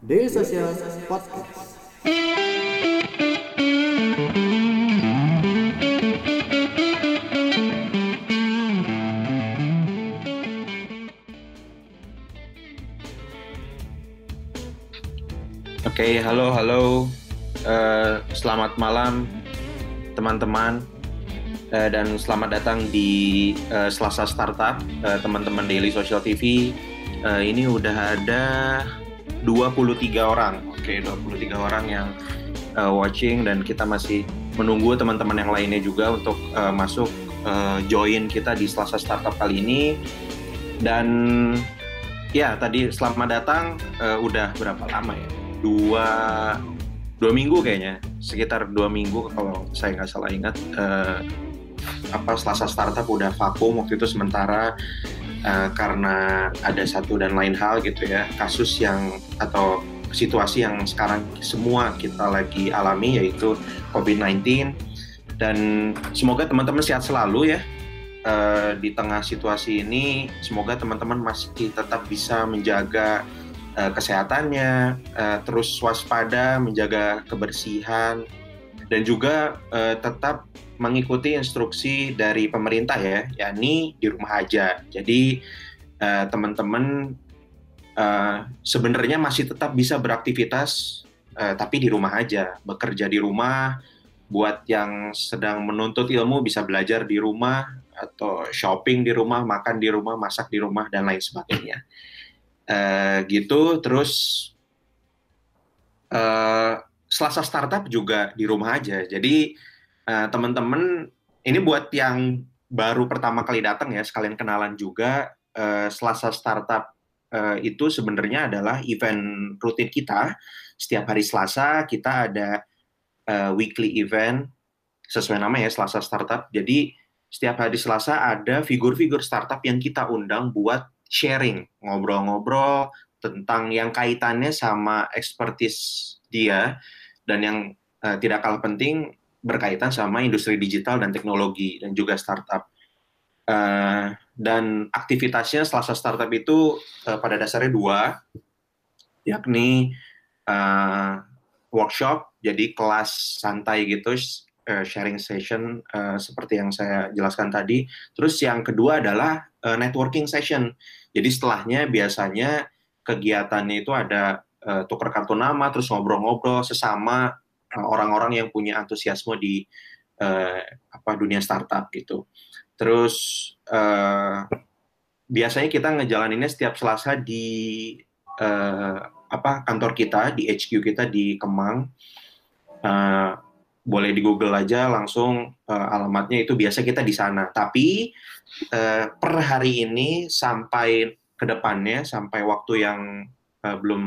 Daily Social Podcast. Oke, halo, halo. Eh, selamat malam, teman-teman, Eh, dan selamat datang di eh, Selasa Startup, teman-teman Daily Social TV. Eh, ini udah ada 23 orang, oke, 23 orang yang eh, watching dan kita masih menunggu teman-teman yang lainnya juga untuk eh, masuk eh, join kita di Selasa Startup kali ini. Dan ya, tadi selamat datang. eh, udah berapa lama ya? Dua dua minggu kayaknya sekitar dua minggu kalau saya nggak salah ingat eh, apa Selasa Startup udah vakum waktu itu sementara eh, karena ada satu dan lain hal gitu ya kasus yang atau situasi yang sekarang semua kita lagi alami yaitu COVID-19 dan semoga teman-teman sehat selalu ya. Eh, di tengah situasi ini semoga teman-teman masih tetap bisa menjaga eh, kesehatannya eh, terus waspada menjaga kebersihan dan juga eh, tetap mengikuti instruksi dari pemerintah ya, yakni di rumah aja. Jadi eh, teman-teman eh, sebenarnya masih tetap bisa beraktivitas, eh, tapi di rumah aja, bekerja di rumah. Buat yang sedang menuntut ilmu bisa belajar di rumah atau shopping di rumah, makan di rumah, masak di rumah dan lain sebagainya. Eh, gitu, terus eh, Selasa Startup juga di rumah aja. Jadi eh, teman-teman ini buat yang baru pertama kali datang ya sekalian kenalan juga eh, Selasa Startup eh, itu sebenarnya adalah event rutin kita. Setiap hari Selasa kita ada eh, weekly event sesuai nama ya Selasa Startup. Jadi setiap hari Selasa ada figur-figur startup yang kita undang buat sharing ngobrol-ngobrol tentang yang kaitannya sama expertise dia dan yang eh, tidak kalah penting berkaitan sama industri digital dan teknologi dan juga startup. Eh, dan aktivitasnya Selasa Startup itu eh, pada dasarnya dua, yakni eh, workshop, jadi kelas santai gitu, sharing session eh, seperti yang saya jelaskan tadi. Terus yang kedua adalah eh, networking session. Jadi setelahnya biasanya kegiatannya itu ada eh, tukar kartu nama, terus ngobrol-ngobrol sesama eh, orang-orang yang punya antusiasme di eh, apa dunia startup gitu. Terus eh, biasanya kita ngejalaninnya setiap Selasa di eh, apa kantor kita di HQ kita di Kemang. Eh, boleh di Google aja langsung eh, alamatnya itu biasa kita di sana. Tapi eh, per hari ini sampai ke depannya sampai waktu yang eh, belum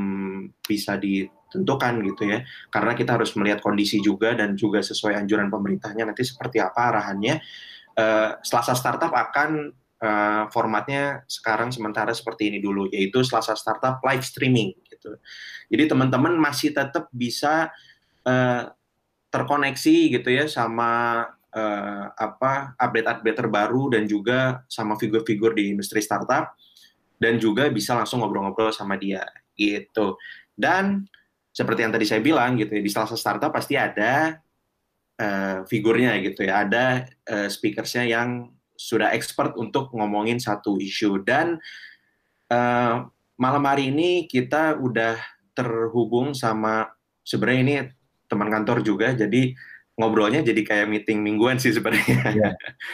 bisa ditentukan gitu ya. Karena kita harus melihat kondisi juga dan juga sesuai anjuran pemerintahnya nanti seperti apa arahannya. Eh, Selasa Startup akan eh, formatnya sekarang sementara seperti ini dulu yaitu Selasa Startup live streaming gitu. Jadi teman-teman masih tetap bisa eh, terkoneksi gitu ya sama eh, apa update-update terbaru dan juga sama figur-figur di industri startup dan juga bisa langsung ngobrol-ngobrol sama dia gitu. Dan seperti yang tadi saya bilang gitu ya di Selasa Startup pasti ada eh, figurnya gitu ya, ada eh, speakersnya yang sudah expert untuk ngomongin satu isu dan eh, malam hari ini kita udah terhubung sama sebenarnya ini teman kantor juga jadi ngobrolnya jadi kayak meeting mingguan sih sebenarnya. Iya.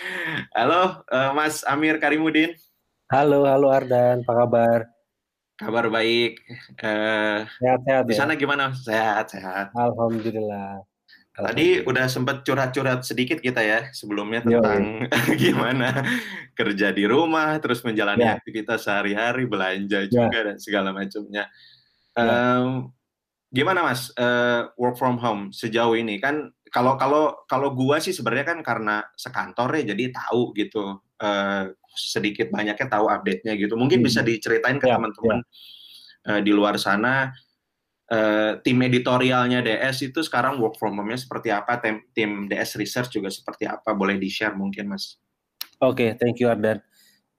Halo eh, Mas Amir Karimudin, Halo, halo Ardan, apa kabar? Kabar baik. Eh, Sehat-sehat di ya? sana gimana? Sehat, sehat. Alhamdulillah. Tadi udah sempet curhat-curhat sedikit kita ya sebelumnya tentang gimana kerja di rumah, terus menjalani Ya. aktivitas sehari-hari, belanja Ya. juga dan segala macamnya. Ya. Em, gimana Mas eh, work from home sejauh ini kan kalau kalau kalau gua sih sebenarnya kan karena sekantor ya jadi tahu gitu eh, sedikit banyaknya tahu update-nya gitu. Mungkin Hmm. bisa diceritain ke Ya, teman-teman eh, di luar sana eh, tim editorialnya DS itu sekarang work from home-nya seperti apa? Tim, tim DS Research juga seperti apa? Boleh di-share mungkin, Mas? Oke, thank you Ardan.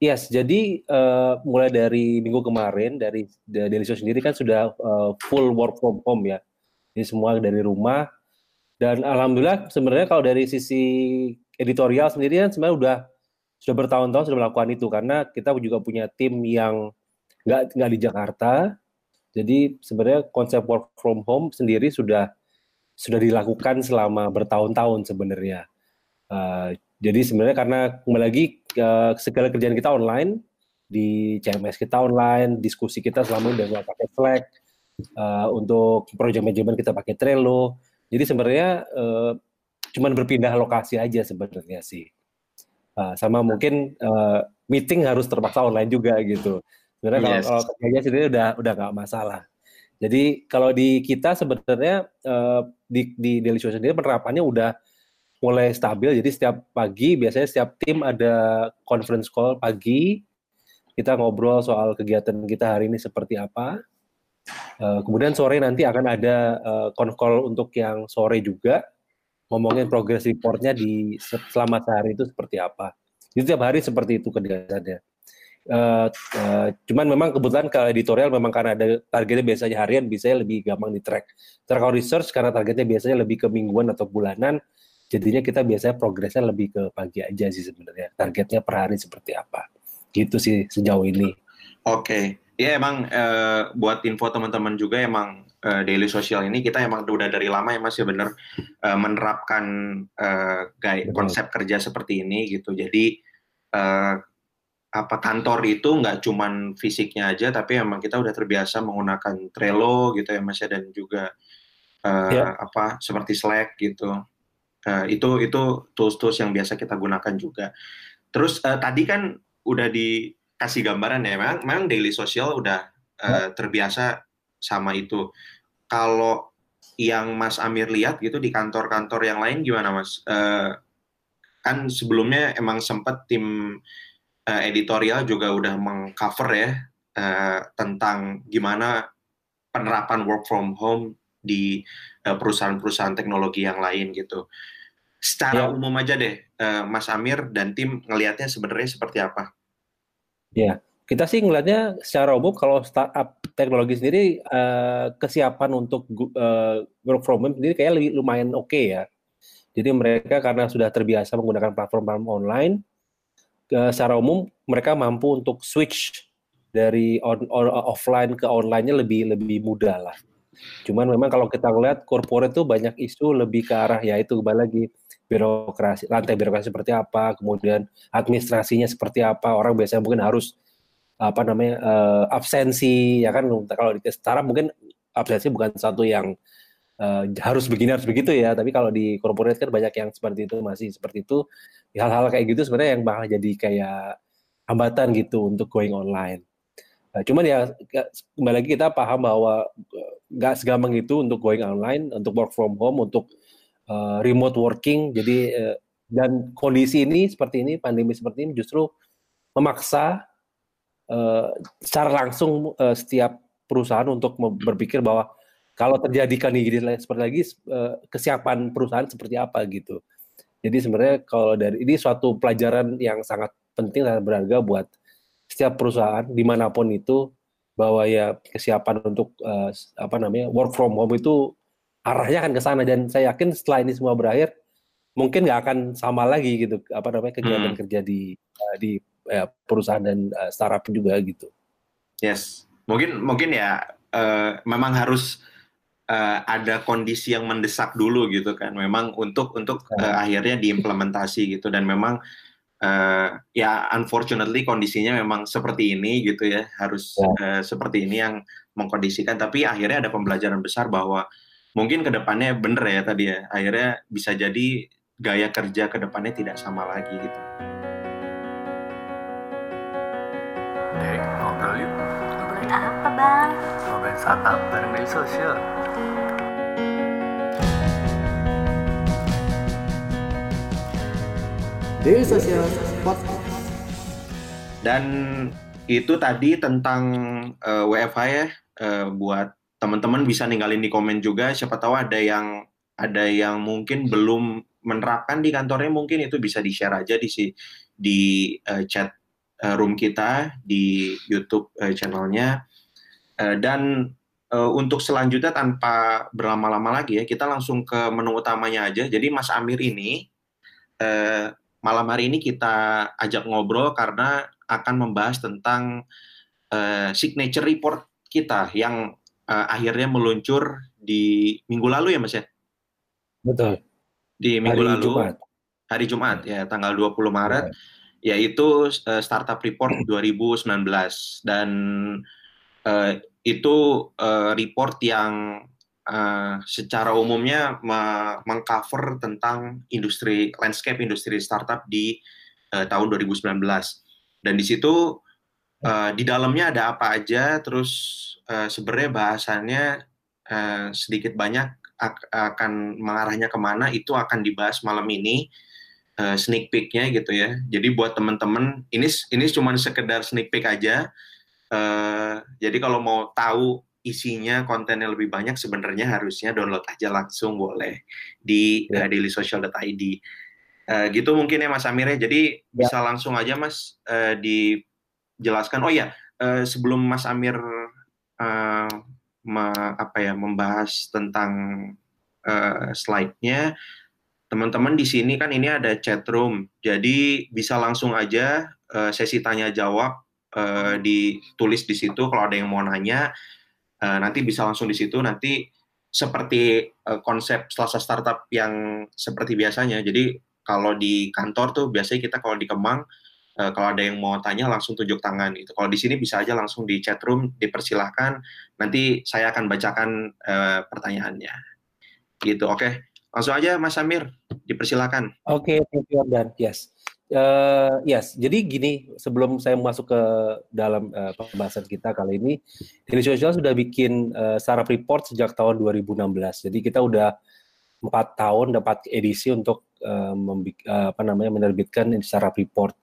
Yes, jadi uh, mulai dari minggu kemarin dari Daily Show sendiri kan sudah uh, full work from home ya. Jadi semua dari rumah dan alhamdulillah sebenarnya kalau dari sisi editorial sendiri kan sebenarnya udah sudah bertahun-tahun sudah melakukan itu karena kita juga punya tim yang nggak nggak di Jakarta. Jadi sebenarnya konsep work from home sendiri sudah sudah dilakukan selama bertahun-tahun sebenarnya. Uh, jadi sebenarnya karena kembali lagi uh, segala kerjaan kita online di CMS kita online, diskusi kita selama ini dengan pakai Slack, uh, untuk proyek manajemen kita pakai Trello. Jadi sebenarnya uh, cuman berpindah lokasi aja sebenarnya sih. Uh, sama mungkin uh, meeting harus terpaksa online juga gitu. Sebenarnya yes. kalau, kalau kerjanya sendiri udah udah nggak masalah. Jadi kalau di kita sebenarnya uh, di di Daily Show sendiri penerapannya udah mulai stabil. Jadi setiap pagi biasanya setiap tim ada conference call pagi. Kita ngobrol soal kegiatan kita hari ini seperti apa. Uh, kemudian sore nanti akan ada uh, call untuk yang sore juga ngomongin progress reportnya di selama sehari itu seperti apa. Jadi setiap hari seperti itu kegiatannya. Uh, uh, cuman memang kebetulan kalau editorial memang karena ada targetnya biasanya harian bisa lebih gampang di track. Terus research karena targetnya biasanya lebih ke mingguan atau bulanan, jadinya kita biasanya progresnya lebih ke pagi aja sih sebenarnya targetnya per hari seperti apa gitu sih sejauh ini oke okay. ya emang uh, buat info teman-teman juga emang uh, daily social ini kita emang udah dari lama ya masih ya bener uh, menerapkan uh, gaya, konsep kerja seperti ini gitu jadi uh, apa kantor itu nggak cuman fisiknya aja tapi emang kita udah terbiasa menggunakan Trello gitu ya mas ya dan juga uh, ya. apa seperti Slack gitu Uh, itu itu tools-tools yang biasa kita gunakan juga. Terus uh, tadi kan udah dikasih gambaran ya, memang, memang daily social udah uh, terbiasa sama itu. Kalau yang Mas Amir lihat gitu di kantor-kantor yang lain gimana Mas? Uh, kan sebelumnya emang sempat tim uh, editorial juga udah mengcover ya uh, tentang gimana penerapan work from home di perusahaan-perusahaan teknologi yang lain gitu. Secara ya. umum aja deh, uh, Mas Amir dan tim ngelihatnya sebenarnya seperti apa? Ya, kita sih ngelihatnya secara umum kalau startup teknologi sendiri uh, kesiapan untuk uh, work from home sendiri kayak lumayan oke okay ya. Jadi mereka karena sudah terbiasa menggunakan platform-platform online, uh, secara umum mereka mampu untuk switch dari on, on, offline ke online-nya lebih lebih mudah lah. Cuman memang kalau kita lihat corporate itu banyak isu lebih ke arah ya itu kembali lagi birokrasi, lantai birokrasi seperti apa, kemudian administrasinya seperti apa. Orang biasanya mungkin harus apa namanya uh, absensi ya kan? Kalau di setara mungkin absensi bukan satu yang uh, harus begini harus begitu ya. Tapi kalau di corporate kan banyak yang seperti itu masih seperti itu. Hal-hal kayak gitu sebenarnya yang bakal jadi kayak hambatan gitu untuk going online. Nah, cuman ya kembali lagi kita paham bahwa eh, nggak segampang itu untuk going online, untuk work from home, untuk uh, remote working. Jadi uh, dan kondisi ini seperti ini, pandemi seperti ini justru memaksa uh, secara langsung uh, setiap perusahaan untuk berpikir bahwa kalau terjadi kondisi seperti lagi uh, kesiapan perusahaan seperti apa gitu. Jadi sebenarnya kalau dari ini suatu pelajaran yang sangat penting dan berharga buat setiap perusahaan di mana pun itu bahwa ya kesiapan untuk uh, apa namanya work from home itu arahnya akan ke sana dan saya yakin setelah ini semua berakhir mungkin nggak akan sama lagi gitu apa namanya kegiatan hmm. kerja di uh, di uh, perusahaan dan uh, startup juga gitu. Yes, mungkin mungkin ya uh, memang harus uh, ada kondisi yang mendesak dulu gitu kan, memang untuk untuk uh, akhirnya diimplementasi gitu. Dan memang uh, ya unfortunately kondisinya memang seperti ini gitu ya. Harus ya. Uh, seperti ini yang mengkondisikan. Tapi akhirnya ada pembelajaran besar bahwa mungkin ke depannya bener ya tadi ya. Akhirnya bisa jadi gaya kerja ke depannya tidak sama lagi gitu. Ngobrol yuk. Ngobrolin apa bang? Ngobrolin startup bareng media sosial. Daily Social Podcast. Dan itu tadi tentang uh, eh, WFH ya, uh, buat teman-teman bisa ninggalin di komen juga. Siapa tahu ada yang ada yang mungkin belum menerapkan di kantornya, mungkin itu bisa di share aja di si di uh, chat uh, room kita di YouTube uh, channelnya. Uh, dan uh, untuk selanjutnya tanpa berlama-lama lagi ya, kita langsung ke menu utamanya aja. Jadi Mas Amir ini uh, malam hari ini kita ajak ngobrol karena akan membahas tentang uh, signature report kita yang uh, akhirnya meluncur di minggu lalu ya Mas ya? Betul. Di minggu Hari lalu. Jumat. Hari Jumat ya, tanggal 20 Maret. Ya. Yaitu uh, Startup Report 2019 dan uh, itu uh, report yang uh, secara umumnya mengcover tentang industri landscape industri startup di uh, tahun 2019 dan di situ uh, di dalamnya ada apa aja terus uh, sebenarnya bahasannya uh, sedikit banyak akan mengarahnya ke mana itu akan dibahas malam ini uh, sneak peeknya gitu ya jadi buat teman-teman ini ini cuma sekedar sneak peek aja Uh, jadi kalau mau tahu isinya kontennya lebih banyak sebenarnya harusnya download aja langsung boleh di yeah. uh, dailysocial.id. Uh, gitu mungkin ya Mas Amir ya. Jadi yeah. bisa langsung aja Mas uh, dijelaskan. Oh ya, uh, sebelum Mas Amir uh, me, apa ya membahas tentang uh, slide-nya, teman-teman di sini kan ini ada chat room. Jadi bisa langsung aja uh, sesi tanya jawab uh, ditulis di situ. Kalau ada yang mau nanya uh, nanti bisa langsung di situ. Nanti seperti uh, konsep Selasa startup yang seperti biasanya. Jadi kalau di kantor tuh biasanya kita kalau di Kemang kalau ada yang mau tanya langsung tunjuk tangan itu kalau di sini bisa aja langsung di chat room dipersilahkan. Nanti saya akan bacakan uh, pertanyaannya. Gitu oke? okay. Langsung aja Mas Samir dipersilakan oke okay, thank you Dan yes Uh, yes, jadi gini, sebelum saya masuk ke dalam uh, pembahasan kita kali ini, Daily Social sudah bikin uh, saraf report sejak tahun 2016. Jadi kita udah empat tahun dapat edisi untuk uh, uh, apa namanya menerbitkan saraf report.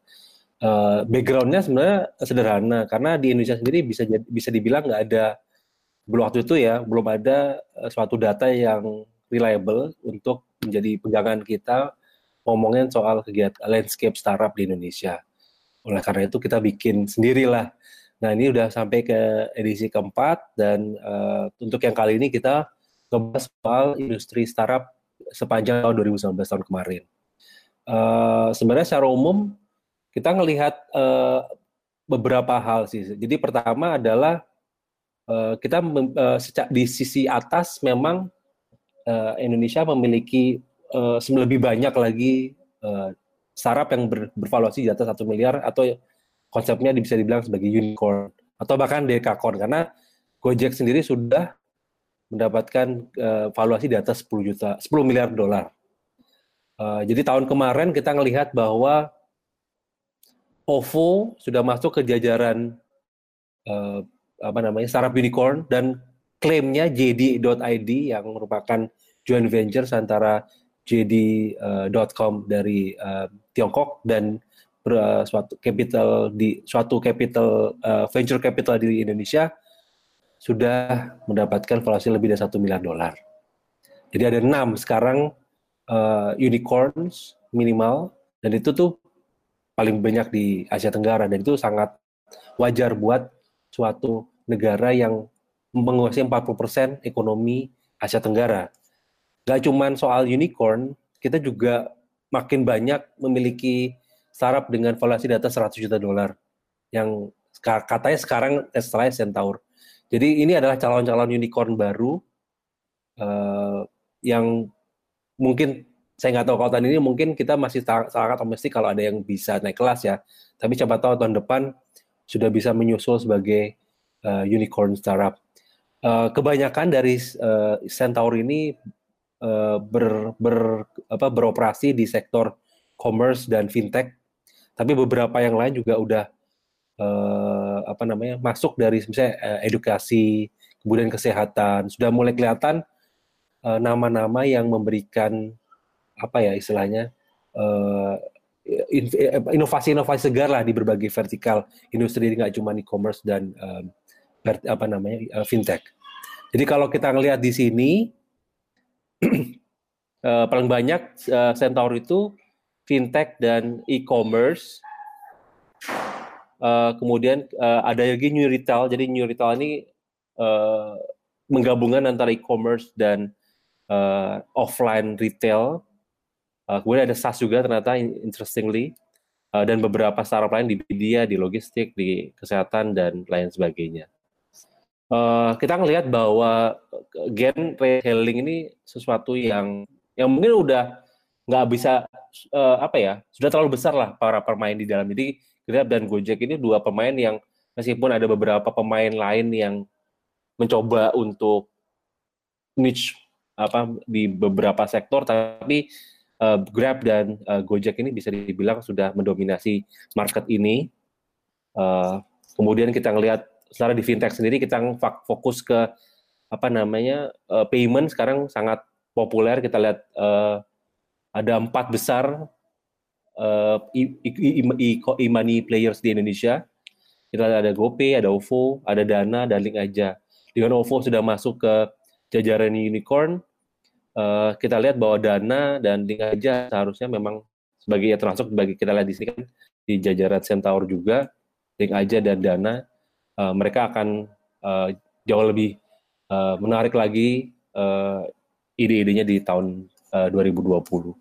Uh, backgroundnya sebenarnya sederhana karena di Indonesia sendiri bisa bisa dibilang nggak ada belum waktu itu ya belum ada suatu data yang reliable untuk menjadi pegangan kita ngomongin soal kegiatan landscape startup di Indonesia. Oleh karena itu kita bikin sendirilah. Nah ini udah sampai ke edisi keempat dan uh, untuk yang kali ini kita ngebahas soal industri startup sepanjang tahun 2019 tahun kemarin. Uh, sebenarnya secara umum kita ngelihat uh, beberapa hal sih. Jadi pertama adalah uh, kita uh, di sisi atas memang uh, Indonesia memiliki uh, lebih banyak lagi uh, startup yang ber, bervaluasi di atas satu miliar atau konsepnya bisa dibilang sebagai unicorn atau bahkan dekakorn karena Gojek sendiri sudah mendapatkan uh, valuasi di atas 10 juta 10 miliar dolar. Uh, jadi tahun kemarin kita melihat bahwa OVO sudah masuk ke jajaran uh, apa namanya startup unicorn dan klaimnya JD.id yang merupakan joint venture antara JD.com uh, dari uh, Tiongkok dan uh, suatu capital di suatu capital uh, venture capital di Indonesia sudah mendapatkan valuasi lebih dari satu miliar dolar. Jadi ada enam sekarang uh, unicorns minimal dan itu tuh paling banyak di Asia Tenggara dan itu sangat wajar buat suatu negara yang menguasai 40% ekonomi Asia Tenggara Gak cuma soal unicorn, kita juga makin banyak memiliki startup dengan valuasi di atas 100 juta dolar. Yang katanya sekarang setelah Centaur. Jadi ini adalah calon-calon unicorn baru uh, yang mungkin saya nggak tahu kalau tahun ini mungkin kita masih sangat optimistik kalau ada yang bisa naik kelas ya. Tapi coba tahu tahun depan sudah bisa menyusul sebagai uh, unicorn startup. Uh, kebanyakan dari uh, Centaur ini uh, ber, ber, apa, beroperasi di sektor commerce dan fintech, tapi beberapa yang lain juga udah uh, apa namanya masuk dari misalnya uh, edukasi, kemudian kesehatan, sudah mulai kelihatan nama-nama uh, yang memberikan apa ya istilahnya uh, inovasi-inovasi segar lah di berbagai vertikal industri nggak cuma e-commerce dan uh, apa namanya uh, fintech. Jadi kalau kita ngelihat di sini uh, paling banyak uh, Centaur itu fintech dan e-commerce Uh, kemudian uh, ada lagi new retail. Jadi new retail ini uh, menggabungkan antara e-commerce dan uh, offline retail. Uh, kemudian ada SaaS juga ternyata interestingly uh, dan beberapa startup lain di media, di logistik, di kesehatan dan lain sebagainya. Uh, kita ngelihat bahwa gen retailing ini sesuatu yang yang mungkin udah nggak bisa uh, apa ya sudah terlalu besar lah para pemain di dalam jadi Grab dan Gojek ini dua pemain yang meskipun ada beberapa pemain lain yang mencoba untuk niche apa di beberapa sektor tapi uh, Grab dan uh, Gojek ini bisa dibilang sudah mendominasi market ini. Uh, kemudian kita ngelihat secara di fintech sendiri kita fokus ke apa namanya uh, payment sekarang sangat populer kita lihat uh, ada empat besar uh, e-money players di Indonesia. Kita ada GoPay, ada OVO, ada Dana, dan Link aja. Dengan OVO sudah masuk ke jajaran unicorn, uh, kita lihat bahwa Dana dan Link aja seharusnya memang sebagai ya termasuk bagi kita lihat di sini kan di jajaran Centaur juga, Link aja dan Dana, uh, mereka akan uh, jauh lebih uh, menarik lagi uh, ide-idenya di tahun uh, 2020.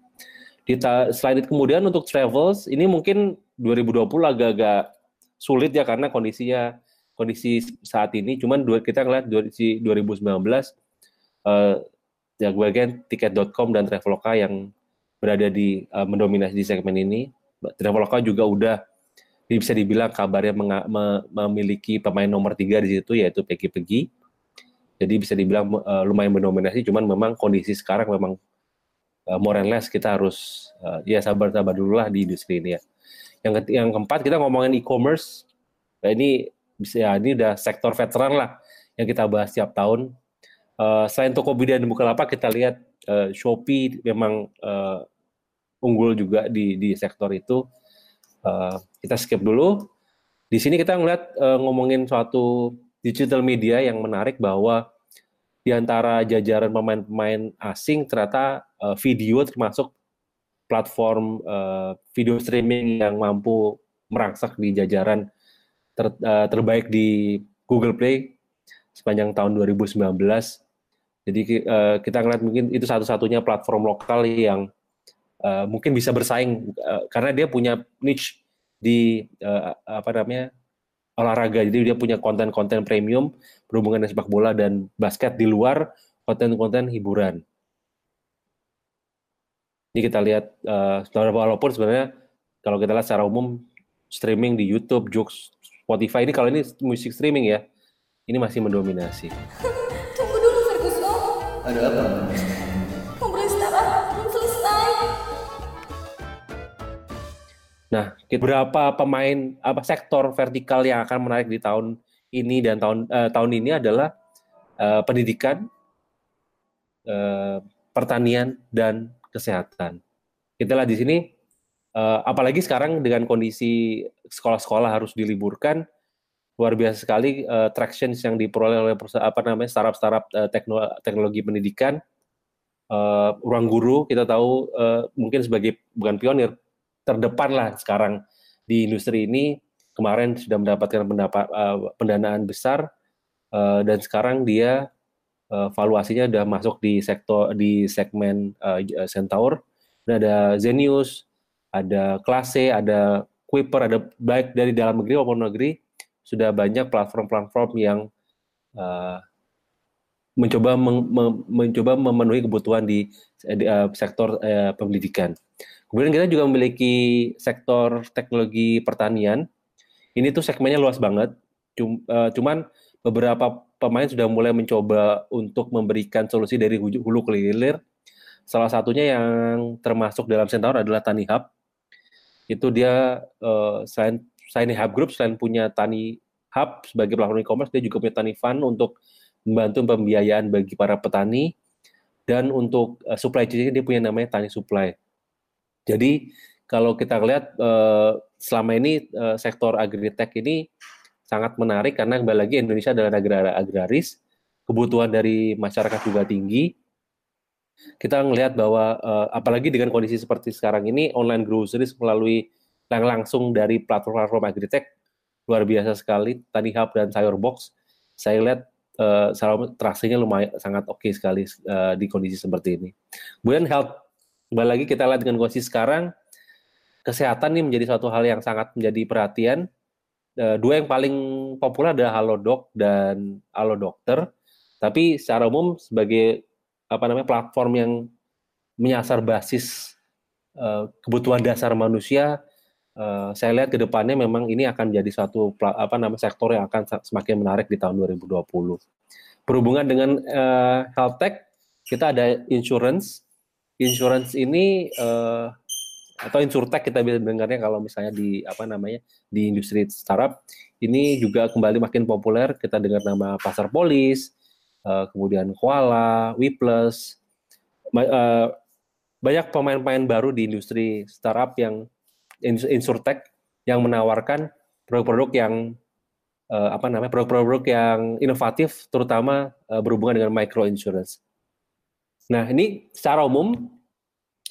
Di selain itu kemudian untuk travels ini mungkin 2020 agak-agak sulit ya karena kondisinya kondisi saat ini. Cuman kita ngeliat di 2019 uh, ya bagian tiket.com dan Traveloka yang berada di uh, mendominasi di segmen ini. Traveloka juga udah bisa dibilang kabarnya memiliki pemain nomor tiga di situ yaitu Peggy Peggy. Jadi bisa dibilang uh, lumayan mendominasi, cuman memang kondisi sekarang memang uh, more and less kita harus uh, ya sabar-sabar dulu lah di industri ini ya. Yang yang keempat kita ngomongin e-commerce. Nah, ini bisa ya ini udah sektor veteran lah yang kita bahas setiap tahun. Uh, selain Tokopedia dan Bukalapak kita lihat uh, Shopee memang uh, unggul juga di di sektor itu. Uh, kita skip dulu. Di sini kita ngeliat uh, ngomongin suatu digital media yang menarik bahwa di antara jajaran pemain-pemain asing ternyata uh, video termasuk platform uh, video streaming yang mampu merangsak di jajaran ter, uh, terbaik di Google Play sepanjang tahun 2019. Jadi uh, kita ngeliat mungkin itu satu-satunya platform lokal yang uh, mungkin bisa bersaing uh, karena dia punya niche di uh, apa namanya olahraga. Jadi dia punya konten-konten premium berhubungan dengan sepak bola dan basket di luar konten-konten hiburan. Ini kita lihat uh, walaupun sebenarnya kalau kita lihat secara umum streaming di YouTube, Joox, Spotify ini kalau ini musik streaming ya, ini masih mendominasi. Tunggu dulu Ferguson. Ada apa? Nah, beberapa pemain apa sektor vertikal yang akan menarik di tahun ini dan tahun uh, tahun ini adalah uh, pendidikan, uh, pertanian dan kesehatan. Kita lihat di sini, uh, apalagi sekarang dengan kondisi sekolah-sekolah harus diliburkan, luar biasa sekali uh, traction yang diperoleh oleh apa namanya startup-startup uh, teknologi, teknologi pendidikan. Uh, ruang guru kita tahu uh, mungkin sebagai bukan pionir terdepan lah sekarang di industri ini kemarin sudah mendapatkan pendapat, uh, pendanaan besar uh, dan sekarang dia uh, valuasinya sudah masuk di sektor di segmen uh, Centaur. Dan ada Zenius, ada Klase, ada Kuiper, ada baik dari dalam negeri maupun negeri sudah banyak platform-platform yang uh, mencoba mencoba memenuhi kebutuhan di, di uh, sektor uh, pendidikan. Kemudian kita juga memiliki sektor teknologi pertanian. Ini tuh segmennya luas banget. Eh, cuman beberapa pemain sudah mulai mencoba untuk memberikan solusi dari hulu ke hilir. Salah satunya yang termasuk dalam Centaur adalah Tani Hub. Itu dia uh, selain selain Hub Group selain punya Tani Hub sebagai platform e-commerce, dia juga punya Tani Fund untuk membantu pembiayaan bagi para petani dan untuk uh, supply chain dia punya namanya Tani Supply. Jadi kalau kita lihat uh, selama ini uh, sektor agritech ini sangat menarik karena kembali lagi Indonesia adalah negara agraris, kebutuhan dari masyarakat juga tinggi. Kita melihat bahwa uh, apalagi dengan kondisi seperti sekarang ini online groceries melalui yang langsung dari platform-platform agritech luar biasa sekali. Tani Hub dan Sayur Box, saya lihat uh, lumayan sangat oke okay sekali uh, di kondisi seperti ini. Kemudian health, kembali lagi kita lihat dengan kondisi sekarang, kesehatan ini menjadi suatu hal yang sangat menjadi perhatian. Uh, dua yang paling populer adalah Halodoc dan Halo Dokter. Tapi secara umum sebagai apa namanya platform yang menyasar basis uh, kebutuhan dasar manusia, uh, saya lihat ke depannya memang ini akan jadi suatu apa namanya sektor yang akan semakin menarik di tahun 2020. Berhubungan dengan health tech, kita ada insurance. Insurance ini uh, atau insurtech kita bisa dengarnya kalau misalnya di apa namanya di industri startup ini juga kembali makin populer. Kita dengar nama Pasar Polis, uh, kemudian Koala, WePlus, uh, banyak pemain-pemain baru di industri startup yang insurtech yang menawarkan produk-produk yang uh, apa namanya produk-produk yang inovatif terutama uh, berhubungan dengan micro insurance. Nah, ini secara umum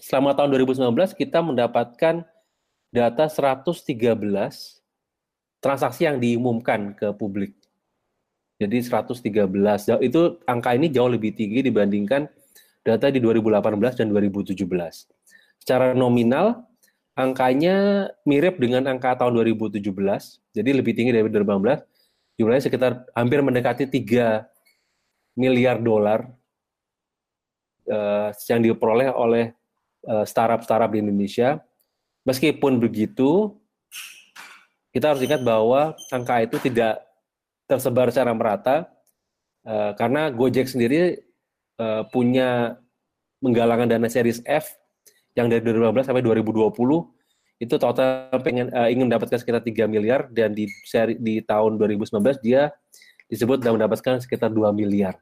selama tahun 2019 kita mendapatkan data 113 transaksi yang diumumkan ke publik. Jadi 113 itu angka ini jauh lebih tinggi dibandingkan data di 2018 dan 2017. Secara nominal angkanya mirip dengan angka tahun 2017, jadi lebih tinggi dari 2018. Jumlahnya sekitar hampir mendekati 3 miliar dolar uh, yang diperoleh oleh uh, startup-startup di Indonesia. Meskipun begitu, kita harus ingat bahwa angka itu tidak tersebar secara merata, uh, karena Gojek sendiri uh, punya menggalangkan dana series F yang dari 2015 sampai 2020 itu total pengen uh, ingin mendapatkan sekitar 3 miliar dan di seri di tahun 2019 dia disebut sudah mendapatkan sekitar 2 miliar.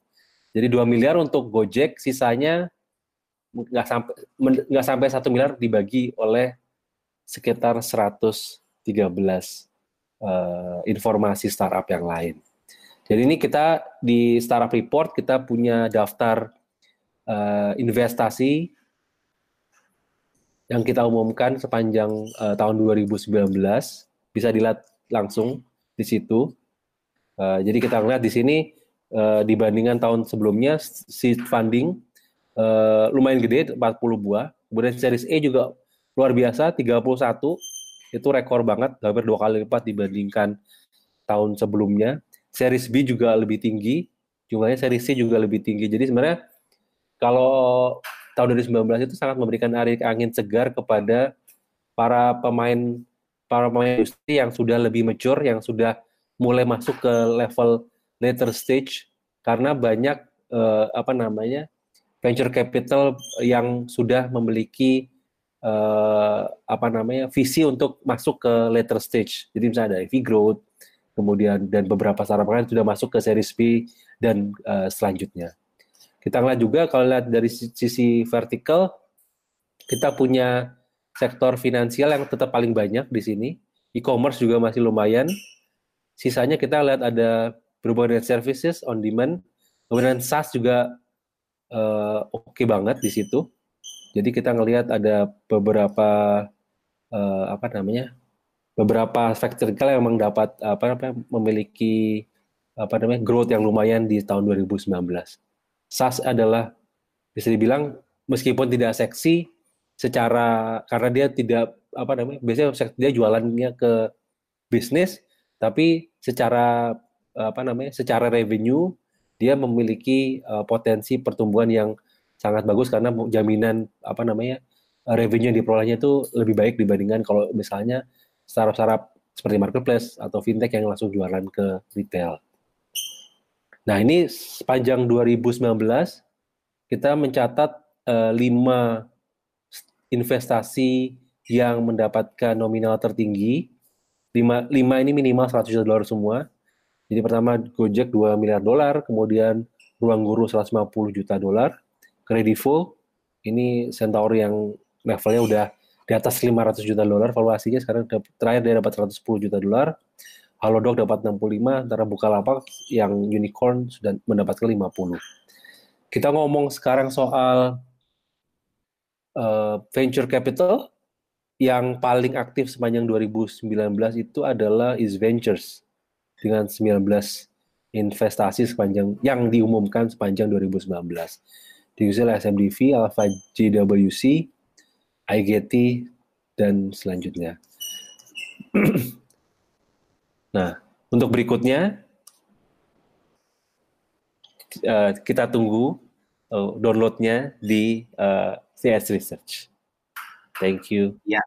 Jadi 2 miliar untuk Gojek, sisanya nggak sampai nggak sampai satu miliar dibagi oleh sekitar 113 uh, informasi startup yang lain. Jadi ini kita di startup report kita punya daftar uh, investasi yang kita umumkan sepanjang uh, tahun 2019 bisa dilihat langsung di situ. Uh, jadi kita lihat di sini uh, dibandingkan tahun sebelumnya seed funding uh, lumayan gede 40 buah. Kemudian series E juga luar biasa 31 itu rekor banget hampir dua kali lipat dibandingkan tahun sebelumnya. Series B juga lebih tinggi, jumlahnya series C juga lebih tinggi. Jadi sebenarnya kalau tahun 2019 itu sangat memberikan angin segar kepada para pemain para pemain industri yang sudah lebih mature, yang sudah mulai masuk ke level later stage karena banyak uh, apa namanya venture capital yang sudah memiliki uh, apa namanya visi untuk masuk ke later stage. Jadi misalnya ada EV Growth, kemudian dan beberapa startup lain sudah masuk ke series B dan uh, selanjutnya. Kita lihat juga kalau lihat dari sisi vertikal, kita punya sektor finansial yang tetap paling banyak di sini. E-commerce juga masih lumayan. Sisanya kita lihat ada berhubungan dengan services on demand. Kemudian SaaS juga uh, oke okay banget di situ. Jadi kita ngelihat ada beberapa uh, apa namanya beberapa vertikal yang memang dapat apa, apa memiliki apa namanya growth yang lumayan di tahun 2019. SaaS adalah bisa dibilang meskipun tidak seksi secara karena dia tidak apa namanya biasanya dia jualannya ke bisnis tapi secara apa namanya secara revenue dia memiliki uh, potensi pertumbuhan yang sangat bagus karena jaminan apa namanya revenue yang diperolehnya itu lebih baik dibandingkan kalau misalnya startup-startup seperti marketplace atau fintech yang langsung jualan ke retail. Nah, ini sepanjang 2019 kita mencatat uh, investasi yang mendapatkan nominal tertinggi. Lima, lima ini minimal 100 juta dolar semua. Jadi pertama Gojek 2 miliar dolar, kemudian Ruang Guru 150 juta dolar, Credivo ini Centauri yang levelnya udah di atas 500 juta dolar valuasinya sekarang terakhir dia dapat 110 juta dolar. Halodoc dapat 65, antara Bukalapak yang unicorn sudah mendapatkan 50. Kita ngomong sekarang soal uh, venture capital. yang paling aktif sepanjang 2019 itu adalah Is Ventures dengan 19 investasi sepanjang yang diumumkan sepanjang 2019. Diikuti oleh SMDV, Alpha JWC, IGT, dan selanjutnya. nah, untuk berikutnya uh, kita tunggu uh, downloadnya di uh, CS Research. Thank you. Ya,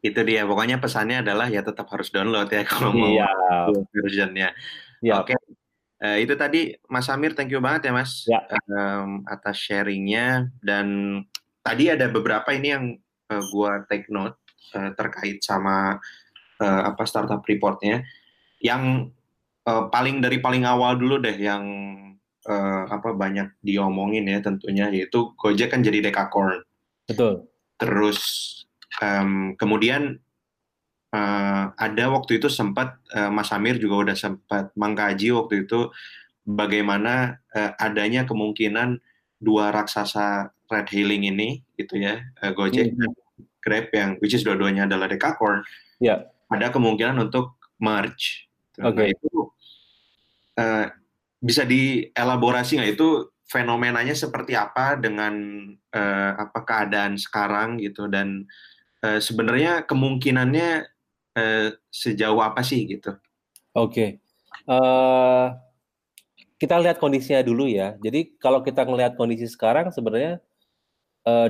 itu dia. Pokoknya pesannya adalah ya tetap harus download ya kalau mau Iya. versionnya. Ya. Oke, Eh, itu tadi Mas Amir, thank you banget ya Mas Ya. em, atas sharingnya dan tadi ada beberapa ini yang eh, gua take note eh, terkait sama eh, apa startup reportnya. Yang eh, paling dari paling awal dulu deh yang eh, apa banyak diomongin ya tentunya yaitu Gojek kan jadi dekakorn. Betul. Terus em, kemudian eh, ada waktu itu sempat eh, Mas Amir juga udah sempat mengkaji waktu itu bagaimana eh, adanya kemungkinan dua raksasa red hailing ini gitu ya eh, Gojek Hmm. Grab yang which is dua-duanya adalah dekakorn Ya. ada kemungkinan untuk merge. Nah, Oke. itu eh, bisa dielaborasi nggak itu fenomenanya seperti apa dengan eh, apa keadaan sekarang gitu dan eh, sebenarnya kemungkinannya eh, sejauh apa sih gitu? Oke. Eh, kita lihat kondisinya dulu ya. Jadi kalau kita ngelihat kondisi sekarang sebenarnya eh,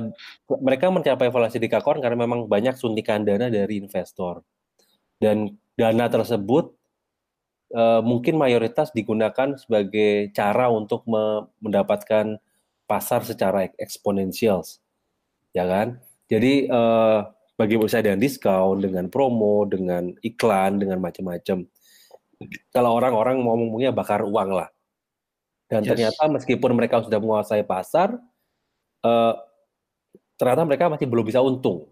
mereka mencapai evaluasi dekakorn karena memang banyak suntikan dana dari investor. Dan dana tersebut eh, mungkin mayoritas digunakan sebagai cara untuk me- mendapatkan pasar secara ek- eksponensial. Ya kan? Jadi eh, bagi usaha dengan diskon, dengan promo, dengan iklan, dengan macam-macam. Kalau orang-orang mau ngomongnya bakar uang lah. Dan Yes. ternyata meskipun mereka sudah menguasai pasar, eh, ternyata mereka masih belum bisa untung.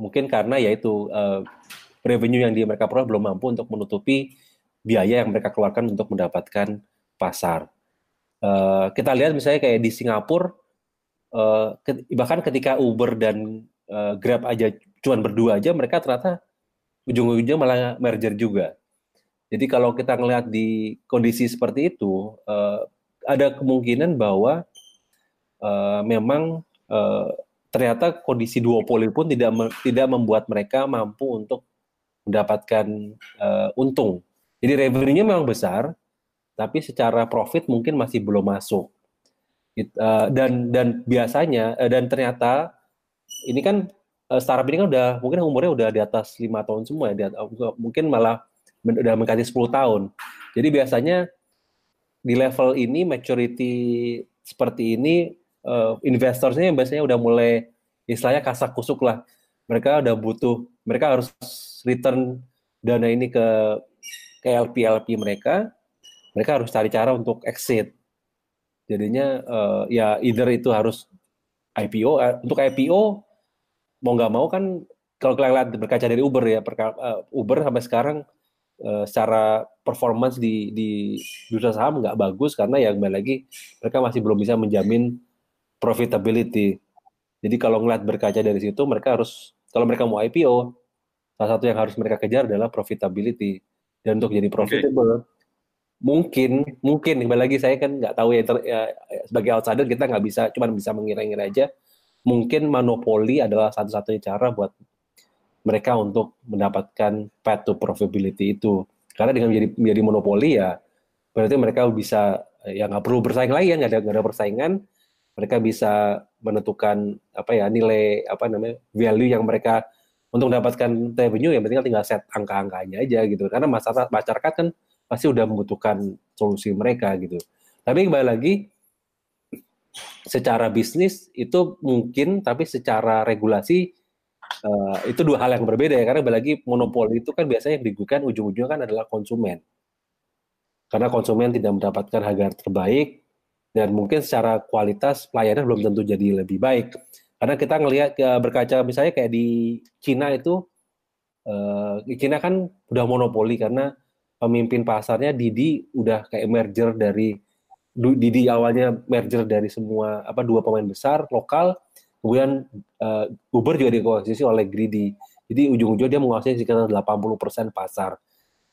Mungkin karena yaitu eh, revenue yang di mereka peroleh belum mampu untuk menutupi biaya yang mereka keluarkan untuk mendapatkan pasar. Eh, kita lihat misalnya kayak di Singapura, eh, ke- bahkan ketika Uber dan eh, Grab aja cuman berdua aja, mereka ternyata ujung-ujungnya malah merger juga. Jadi kalau kita ngelihat di kondisi seperti itu, eh, ada kemungkinan bahwa eh, memang eh, ternyata kondisi duopoli pun tidak me- tidak membuat mereka mampu untuk mendapatkan eh, untung. Jadi revenue-nya memang besar, tapi secara profit mungkin masih belum masuk. Dan dan biasanya dan ternyata ini kan eh, startup ini kan udah mungkin umurnya udah di atas lima tahun semua ya, at- mungkin malah udah mendekati 10 tahun. Jadi biasanya di level ini maturity seperti ini eh, investornya biasanya udah mulai istilahnya kasak kusuk lah. Mereka udah butuh, mereka harus return dana ini ke ke LP LP mereka. Mereka harus cari cara untuk exit. Jadinya eh, ya either itu harus IPO. Eh, untuk IPO mau nggak mau kan kalau kita lihat berkaca dari Uber ya, perka- eh, Uber sampai sekarang eh, secara performance di di bursa saham nggak bagus karena ya kembali lagi mereka masih belum bisa menjamin profitability. Jadi kalau ngeliat berkaca dari situ mereka harus kalau mereka mau IPO salah satu yang harus mereka kejar adalah profitability. Dan untuk jadi profitable mungkin mungkin kembali lagi saya kan nggak tahu ya, ter- ya, sebagai outsider kita nggak bisa cuman bisa mengira-ngira aja mungkin monopoli adalah satu-satunya cara buat mereka untuk mendapatkan path to profitability itu. Karena dengan menjadi menjadi monopoli ya berarti mereka bisa ya nggak perlu bersaing lagi ya nggak ada ada persaingan. Mereka bisa menentukan apa ya nilai apa namanya value yang mereka untuk mendapatkan revenue yang penting tinggal set angka-angkanya aja gitu. Karena masyarakat masyarakat kan pasti udah membutuhkan solusi mereka gitu. Tapi kembali lagi secara bisnis itu mungkin tapi secara regulasi eh, itu dua hal yang berbeda ya. Karena kembali lagi monopoli itu kan biasanya yang dirugikan ujung-ujungnya kan adalah konsumen. Karena konsumen tidak mendapatkan harga terbaik dan mungkin secara kualitas pelayanan belum tentu jadi lebih baik. Karena kita ngelihat berkaca misalnya kayak di Cina itu di Cina kan udah monopoli karena pemimpin pasarnya Didi udah kayak merger dari Du- Didi awalnya merger dari semua apa dua pemain besar lokal Kemudian uh, Uber juga dikuasai oleh Greedy. Jadi ujung-ujungnya dia menguasai sekitar 80% pasar.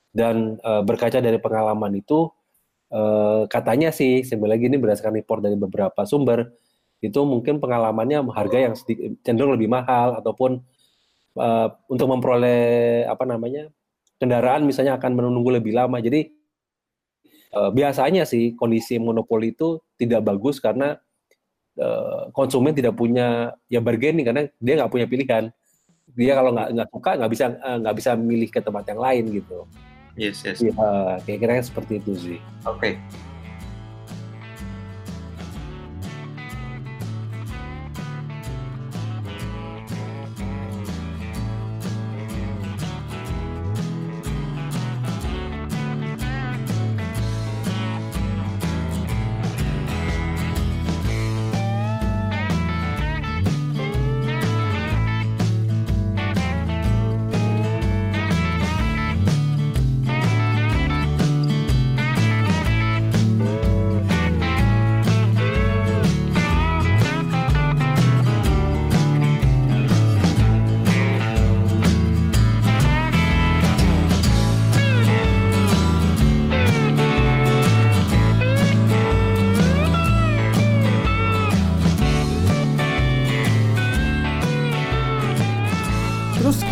Dan uh, berkaca dari pengalaman itu, uh, katanya sih, sebenarnya lagi ini berdasarkan report dari beberapa sumber, itu mungkin pengalamannya harga yang sedikit, cenderung lebih mahal ataupun uh, untuk memperoleh apa namanya kendaraan misalnya akan menunggu lebih lama. Jadi uh, biasanya sih kondisi monopoli itu tidak bagus karena uh, konsumen tidak punya ya bargaining karena dia nggak punya pilihan. Dia kalau nggak nggak suka nggak bisa nggak uh, bisa milih ke tempat yang lain gitu. Yes, yes. Ya, kayak kira seperti itu sih. Oke. Okay.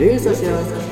Social Podcast.